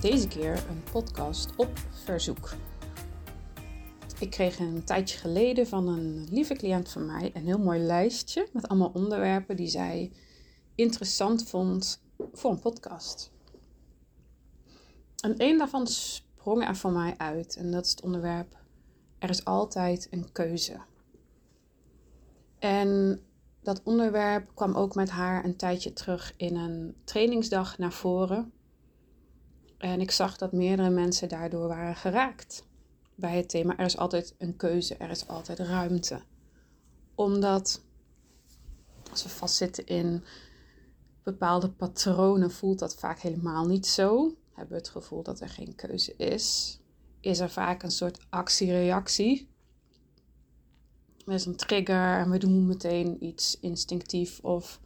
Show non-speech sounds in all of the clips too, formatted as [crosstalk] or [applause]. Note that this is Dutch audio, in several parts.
deze keer een podcast op verzoek. Ik kreeg een tijdje geleden van een lieve cliënt van mij een heel mooi lijstje met allemaal onderwerpen die zij interessant vond voor een podcast. En één daarvan sprong er voor mij uit en dat is het onderwerp er is altijd een keuze. En dat onderwerp kwam ook met haar een tijdje terug in een trainingsdag naar voren. En ik zag dat meerdere mensen daardoor waren geraakt bij het thema. Er is altijd een keuze, er is altijd ruimte. Omdat als we vastzitten in bepaalde patronen, voelt dat vaak helemaal niet zo. Hebben we het gevoel dat er geen keuze is. Is er vaak een soort actie-reactie. Er is een trigger en we doen meteen iets instinctief of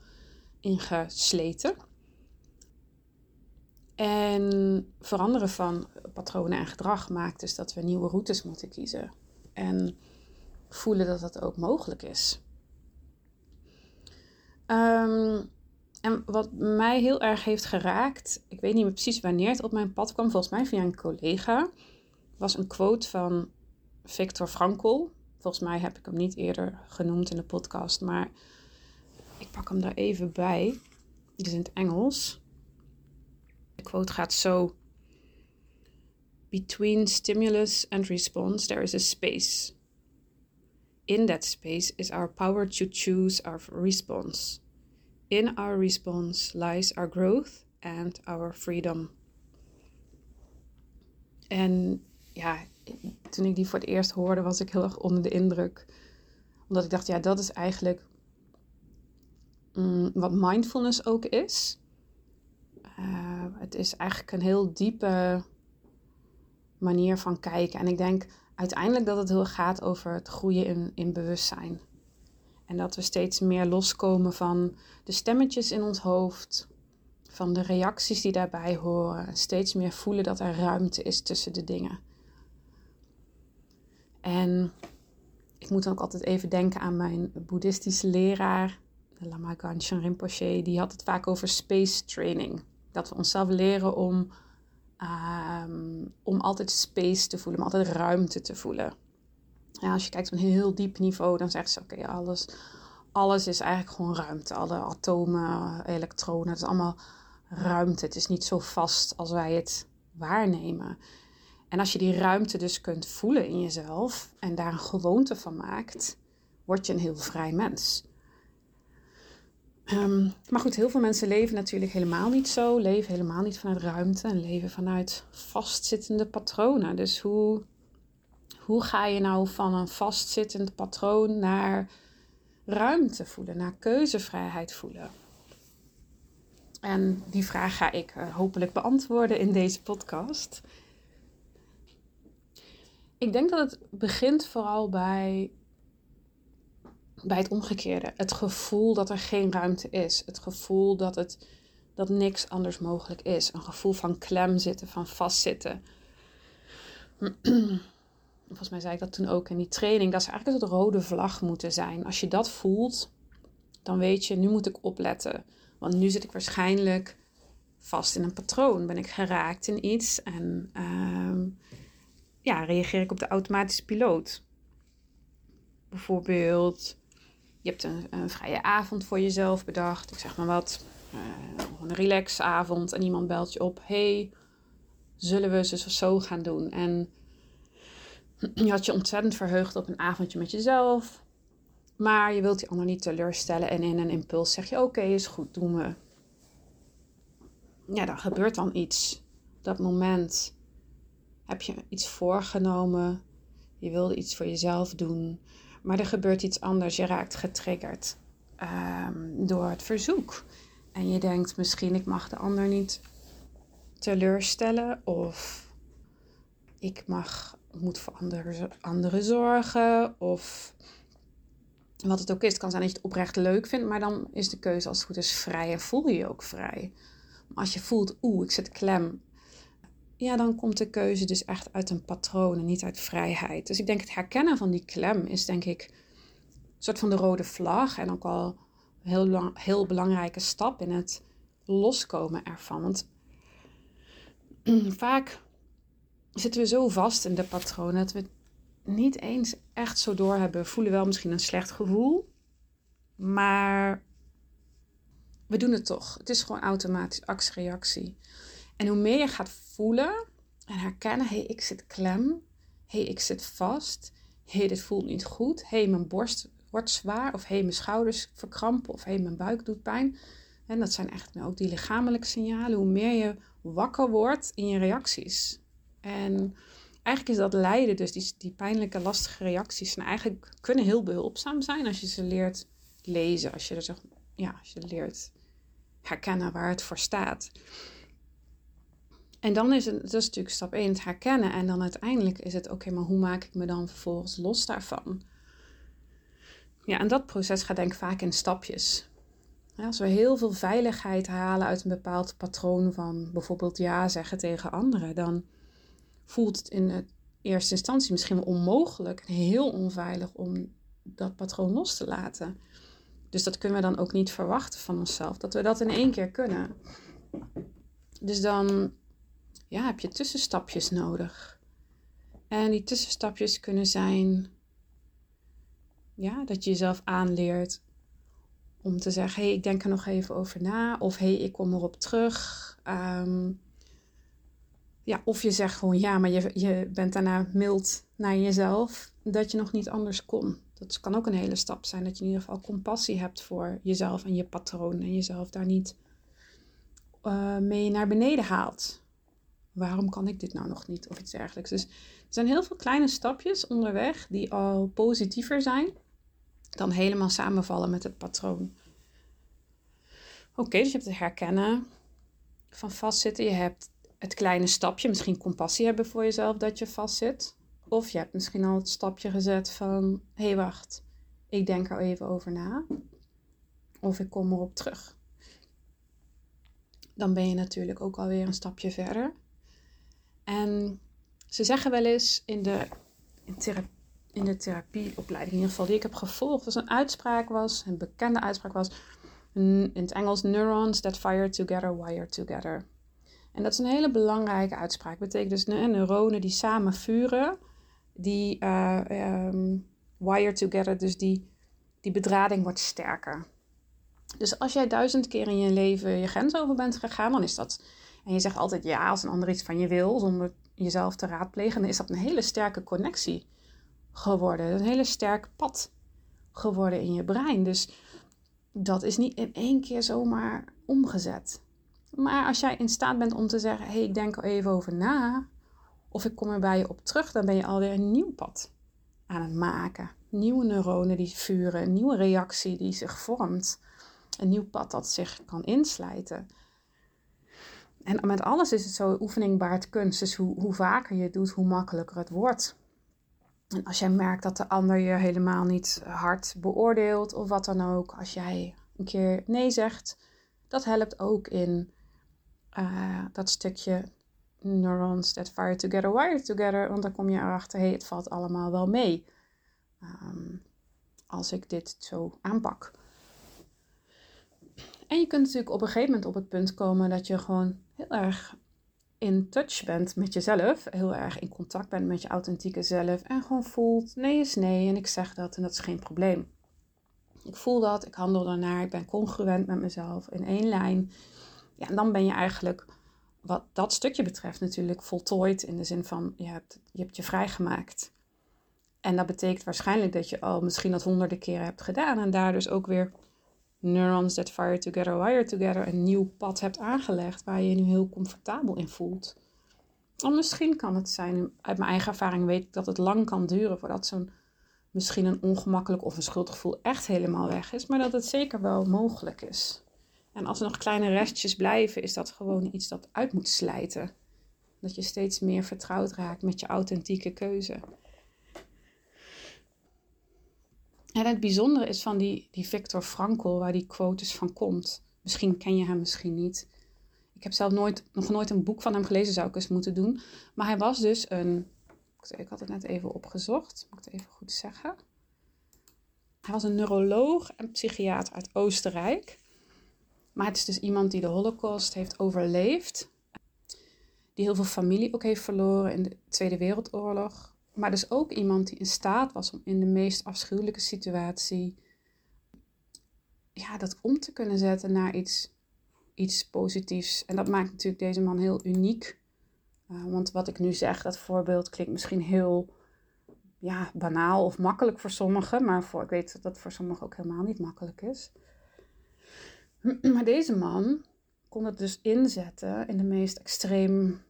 ingesleten. En veranderen van patronen en gedrag maakt dus dat we nieuwe routes moeten kiezen. En voelen dat dat ook mogelijk is. Ehm, en wat mij heel erg heeft geraakt, ik weet niet meer precies wanneer het op mijn pad kwam, volgens mij via een collega, was een quote van Viktor Frankl. Volgens mij heb ik hem niet eerder genoemd in de podcast, maar ik pak hem daar even bij. Die is in het Engels. Quote gaat zo: Between stimulus and response, there is a space. In that space is our power to choose our response. In our response lies our growth and our freedom. En ja, toen ik die voor het eerst hoorde, was ik heel erg onder de indruk. Omdat ik dacht, ja, dat is eigenlijk mm, wat mindfulness ook is. Uh, het is eigenlijk een heel diepe manier van kijken. En ik denk uiteindelijk dat het heel gaat over het groeien in, in bewustzijn. En dat we steeds meer loskomen van de stemmetjes in ons hoofd, van de reacties die daarbij horen. Steeds meer voelen dat er ruimte is tussen de dingen. En ik moet ook altijd even denken aan mijn boeddhistische leraar, de Lama Ganchen Rinpoche. Die had het vaak over space training. Dat we onszelf leren om, um, om altijd space te voelen, om altijd ruimte te voelen. Ja, als je kijkt op een heel diep niveau, dan zeggen ze: oké, alles, alles is eigenlijk gewoon ruimte. Alle atomen, elektronen, het is allemaal ruimte. Het is niet zo vast als wij het waarnemen. En als je die ruimte dus kunt voelen in jezelf en daar een gewoonte van maakt, word je een heel vrij mens. Um, maar goed, heel veel mensen leven natuurlijk helemaal niet zo, leven helemaal niet vanuit ruimte en leven vanuit vastzittende patronen. Dus hoe, hoe ga je nou van een vastzittend patroon naar ruimte voelen, naar keuzevrijheid voelen? En die vraag ga ik uh, hopelijk beantwoorden in deze podcast. Ik denk dat het begint vooral bij, bij het omgekeerde. Het gevoel dat er geen ruimte is. Het gevoel dat, het, dat niks anders mogelijk is. Een gevoel van klem zitten, van vastzitten. [clears throat] Volgens mij zei ik dat toen ook in die training. Dat ze eigenlijk een rode vlag moeten zijn. Als je dat voelt, dan weet je, nu moet ik opletten. Want nu zit ik waarschijnlijk vast in een patroon. Ben ik geraakt in iets en uh, ja, reageer ik op de automatische piloot. Bijvoorbeeld, je hebt een, vrije avond voor jezelf bedacht. Ik zeg maar wat. Uh, een relaxavond en iemand belt je op. Hey, zullen we zo, zo gaan doen? En je had je ontzettend verheugd op een avondje met jezelf. Maar je wilt die ander niet teleurstellen. En in een impuls zeg je: Oké, is goed, doen we. Ja, dan gebeurt dan iets. Dat moment heb je iets voorgenomen. Je wilde iets voor jezelf doen. Maar er gebeurt iets anders. Je raakt getriggerd um, door het verzoek. En je denkt misschien ik mag de ander niet teleurstellen. Of ik mag, moet voor anderen, anderen zorgen. Of wat het ook is. Het kan zijn dat je het oprecht leuk vindt, maar dan is de keuze als het goed is vrij en voel je je ook vrij. Maar als je voelt, oeh, ik zit klem, ja, dan komt de keuze dus echt uit een patroon en niet uit vrijheid. Dus ik denk het herkennen van die klem is denk ik een soort van de rode vlag en ook al een heel, lang, heel belangrijke stap in het loskomen ervan. Want [clears throat] vaak zitten we zo vast in de patronen dat we niet eens echt zo door hebben. We voelen wel misschien een slecht gevoel, maar we doen het toch. Het is gewoon automatisch actie-reactie. En hoe meer je gaat voelen en herkennen, hé, hey, ik zit klem, hé, hey, ik zit vast, hé, hey, dit voelt niet goed, hé, hey, mijn borst wordt zwaar, of hé, hey, mijn schouders verkrampen, of hé, hey, mijn buik doet pijn. En dat zijn echt ook die lichamelijke signalen. Hoe meer je wakker wordt in je reacties. En eigenlijk is dat lijden, dus die, die pijnlijke, lastige reacties, en eigenlijk kunnen heel behulpzaam zijn als je ze leert lezen. Als je, er ja, als je leert herkennen waar het voor staat. En dan is het, is natuurlijk stap 1, het herkennen. En dan uiteindelijk is het, oké, maar hoe maak ik me dan vervolgens los daarvan? Ja, en dat proces gaat denk ik vaak in stapjes. als we heel veel veiligheid halen uit een bepaald patroon van bijvoorbeeld ja zeggen tegen anderen, dan voelt het in eerste instantie misschien wel onmogelijk en heel onveilig om dat patroon los te laten. Dus dat kunnen we dan ook niet verwachten van onszelf, dat we dat in één keer kunnen. Dus dan ja, heb je tussenstapjes nodig. En die tussenstapjes kunnen zijn ja, dat je jezelf aanleert om te zeggen: hé, hey, ik denk er nog even over na. Of hé, hey, ik kom erop terug. Ehm, ja, of je zegt gewoon ja, maar je, je bent daarna mild naar jezelf. Dat je nog niet anders kon. Dat kan ook een hele stap zijn. Dat je in ieder geval compassie hebt voor jezelf en je patroon. En jezelf daar niet uh, mee naar beneden haalt waarom kan ik dit nou nog niet? Of iets dergelijks. Dus er zijn heel veel kleine stapjes onderweg die al positiever zijn dan helemaal samenvallen met het patroon. Oké, dus je hebt het herkennen van vastzitten. Je hebt het kleine stapje, misschien compassie hebben voor jezelf dat je vastzit. Of je hebt misschien al het stapje gezet van: hé, hey, wacht, ik denk er even over na. Of ik kom erop terug. Dan ben je natuurlijk ook alweer een stapje verder. En ze zeggen wel eens in de, in, in de therapieopleiding, in ieder geval die ik heb gevolgd, dat een uitspraak was, een bekende uitspraak was, in het Engels, neurons that fire together, wire together. En dat is een hele belangrijke uitspraak. Betekent dus neuronen die samen vuren, die uh, wire together, dus die, die bedrading wordt sterker. Dus als jij duizend keer in je leven je grens over bent gegaan, dan is dat en je zegt altijd ja als een ander iets van je wil, zonder jezelf te raadplegen, dan is dat een hele sterke connectie geworden. Een hele sterk pad geworden in je brein. Dus dat is niet in één keer zomaar omgezet. Maar als jij in staat bent om te zeggen: hé, hey, ik denk er even over na, of ik kom er bij je op terug, dan ben je alweer een nieuw pad aan het maken. Nieuwe neuronen die vuren, een nieuwe reactie die zich vormt, een nieuw pad dat zich kan inslijten. En met alles is het zo, oefening baart kunst. Dus hoe, hoe vaker je het doet, hoe makkelijker het wordt. En als jij merkt dat de ander je helemaal niet hard beoordeelt of wat dan ook, als jij een keer nee zegt, dat helpt ook in uh, dat stukje neurons that fire together, wire together. Want dan kom je erachter, hé, hey, het valt allemaal wel mee. Um, als ik dit zo aanpak. En je kunt natuurlijk op een gegeven moment op het punt komen dat je gewoon heel erg in touch bent met jezelf, heel erg in contact bent met je authentieke zelf en gewoon voelt nee is nee en ik zeg dat en dat is geen probleem. Ik voel dat, ik handel daarnaar, ik ben congruent met mezelf in één lijn. Ja, en dan ben je eigenlijk wat dat stukje betreft natuurlijk voltooid in de zin van je hebt je, hebt je vrijgemaakt. En dat betekent waarschijnlijk dat je al misschien dat honderden keren hebt gedaan en daar dus ook weer neurons that fire together, wire together, een nieuw pad hebt aangelegd waar je je nu heel comfortabel in voelt. Of misschien kan het zijn, uit mijn eigen ervaring weet ik dat het lang kan duren voordat zo'n misschien een ongemakkelijk of een schuldgevoel echt helemaal weg is, maar dat het zeker wel mogelijk is. En als er nog kleine restjes blijven, is dat gewoon iets dat uit moet slijten. Dat je steeds meer vertrouwd raakt met je authentieke keuze. En het bijzondere is van die, die Victor Frankl, waar die quotes van komt. Misschien ken je hem misschien niet. Ik heb zelf nooit, nog nooit een boek van hem gelezen, zou ik eens moeten doen. Maar hij was dus een. Ik had het net even opgezocht, moet ik het even goed zeggen. Hij was een neuroloog en psychiater uit Oostenrijk. Maar het is dus iemand die de Holocaust heeft overleefd. Die heel veel familie ook heeft verloren in de Tweede Wereldoorlog. Maar dus ook iemand die in staat was om in de meest afschuwelijke situatie ja, dat om te kunnen zetten naar iets, iets positiefs. En dat maakt natuurlijk deze man heel uniek. Uh, want wat ik nu zeg, dat voorbeeld klinkt misschien heel ja, banaal of makkelijk voor sommigen. Maar voor, ik weet dat dat voor sommigen ook helemaal niet makkelijk is. [clears throat] Maar deze man kon het dus inzetten in de meest extreem,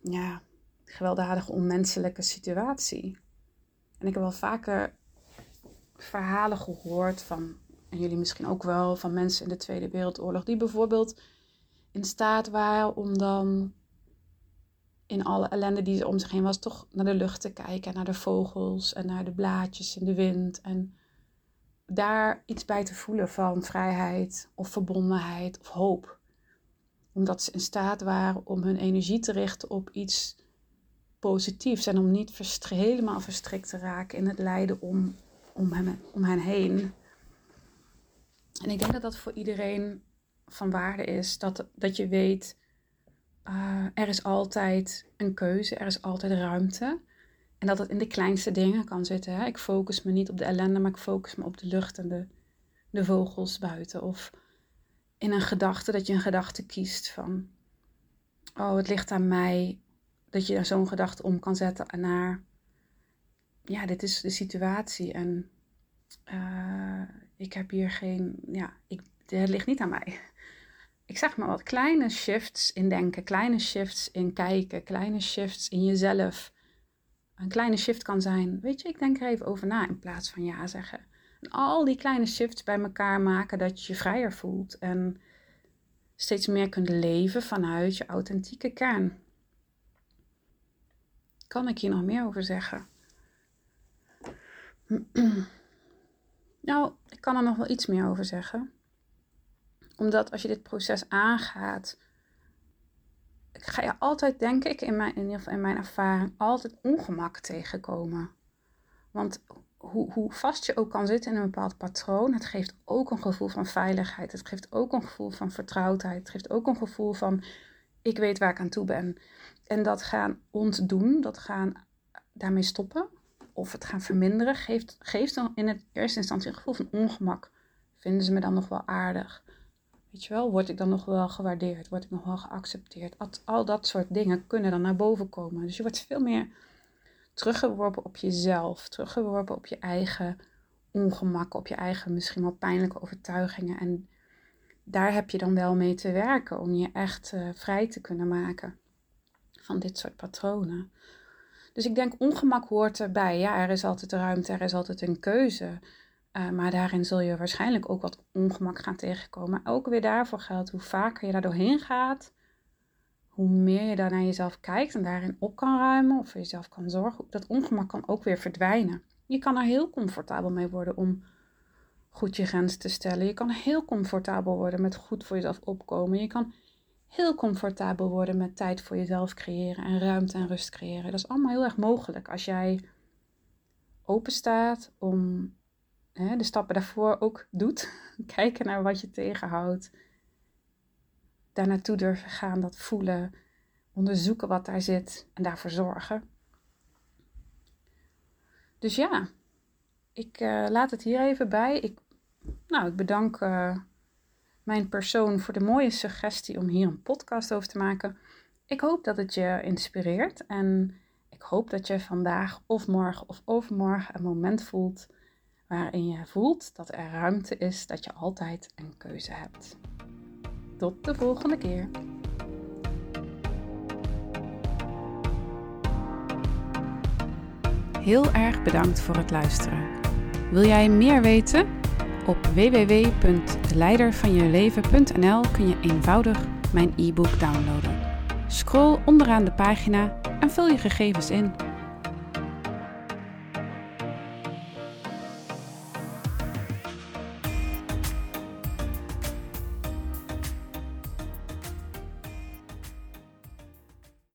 ja, gewelddadige, onmenselijke situatie. En ik heb wel vaker verhalen gehoord van, en jullie misschien ook wel, van mensen in de Tweede Wereldoorlog, die bijvoorbeeld in staat waren om dan in alle ellende die er om zich heen was, toch naar de lucht te kijken, naar de vogels en naar de blaadjes en de wind. En daar iets bij te voelen van vrijheid of verbondenheid of hoop. Omdat ze in staat waren om hun energie te richten op iets positiefs en om niet helemaal verstrikt te raken in het lijden om, om, hem, om hen heen. En ik denk dat dat voor iedereen van waarde is. Dat, dat je weet, uh, er is altijd een keuze, er is altijd ruimte. En dat het in de kleinste dingen kan zitten. Hè? Ik focus me niet op de ellende, maar ik focus me op de lucht en de, de vogels buiten. Of in een gedachte, dat je een gedachte kiest van, oh, het ligt aan mij. Dat je zo'n gedachte om kan zetten naar, ja, dit is de situatie en uh, ik heb hier geen, ja, ik, het ligt niet aan mij. Ik zeg maar wat kleine shifts in denken, kleine shifts in kijken, kleine shifts in jezelf een kleine shift kan zijn. Weet je, ik denk er even over na in plaats van ja zeggen. En al die kleine shifts bij elkaar maken dat je je vrijer voelt en steeds meer kunt leven vanuit je authentieke kern. Kan ik hier nog meer over zeggen? [clears throat] nou, ik kan er nog wel iets meer over zeggen. Omdat als je dit proces aangaat, ga je altijd, denk ik, in, mijn, in ieder geval in mijn ervaring, altijd ongemak tegenkomen. Want hoe, hoe vast je ook kan zitten in een bepaald patroon, het geeft ook een gevoel van veiligheid. Het geeft ook een gevoel van vertrouwdheid. Het geeft ook een gevoel van, ik weet waar ik aan toe ben. En dat gaan ontdoen, dat gaan daarmee stoppen, of het gaan verminderen, geeft, geeft dan in het eerste instantie een gevoel van ongemak. Vinden ze me dan nog wel aardig? Weet je wel, word ik dan nog wel gewaardeerd? Word ik nog wel geaccepteerd? Al, dat soort dingen kunnen dan naar boven komen. Dus je wordt veel meer teruggeworpen op jezelf, teruggeworpen op je eigen ongemak, op je eigen misschien wel pijnlijke overtuigingen. En daar heb je dan wel mee te werken om je echt uh, vrij te kunnen maken van dit soort patronen. Dus ik denk ongemak hoort erbij. Ja, er is altijd ruimte, er is altijd een keuze. Uh, maar daarin zul je waarschijnlijk ook wat ongemak gaan tegenkomen. Ook weer daarvoor geldt, hoe vaker je daar doorheen gaat, hoe meer je daar naar jezelf kijkt en daarin op kan ruimen of voor jezelf kan zorgen, dat ongemak kan ook weer verdwijnen. Je kan er heel comfortabel mee worden om goed je grens te stellen. Je kan heel comfortabel worden met goed voor jezelf opkomen. Je kan heel comfortabel worden met tijd voor jezelf creëren en ruimte en rust creëren. Dat is allemaal heel erg mogelijk als jij open staat om hè, de stappen daarvoor ook doet. [laughs] Kijken naar wat je tegenhoudt. Daar naartoe durven gaan, dat voelen. Onderzoeken wat daar zit en daarvoor zorgen. Dus ja, ik uh, laat het hier even bij. Ik, nou, ik bedank uh, mijn persoon voor de mooie suggestie om hier een podcast over te maken. Ik hoop dat het je inspireert en ik hoop dat je vandaag of morgen of overmorgen een moment voelt waarin je voelt dat er ruimte is, dat je altijd een keuze hebt. Tot de volgende keer. Heel erg bedankt voor het luisteren. Wil jij meer weten? Op www.leidervanjeleven.nl kun je eenvoudig mijn e-book downloaden. Scroll onderaan de pagina en vul je gegevens in.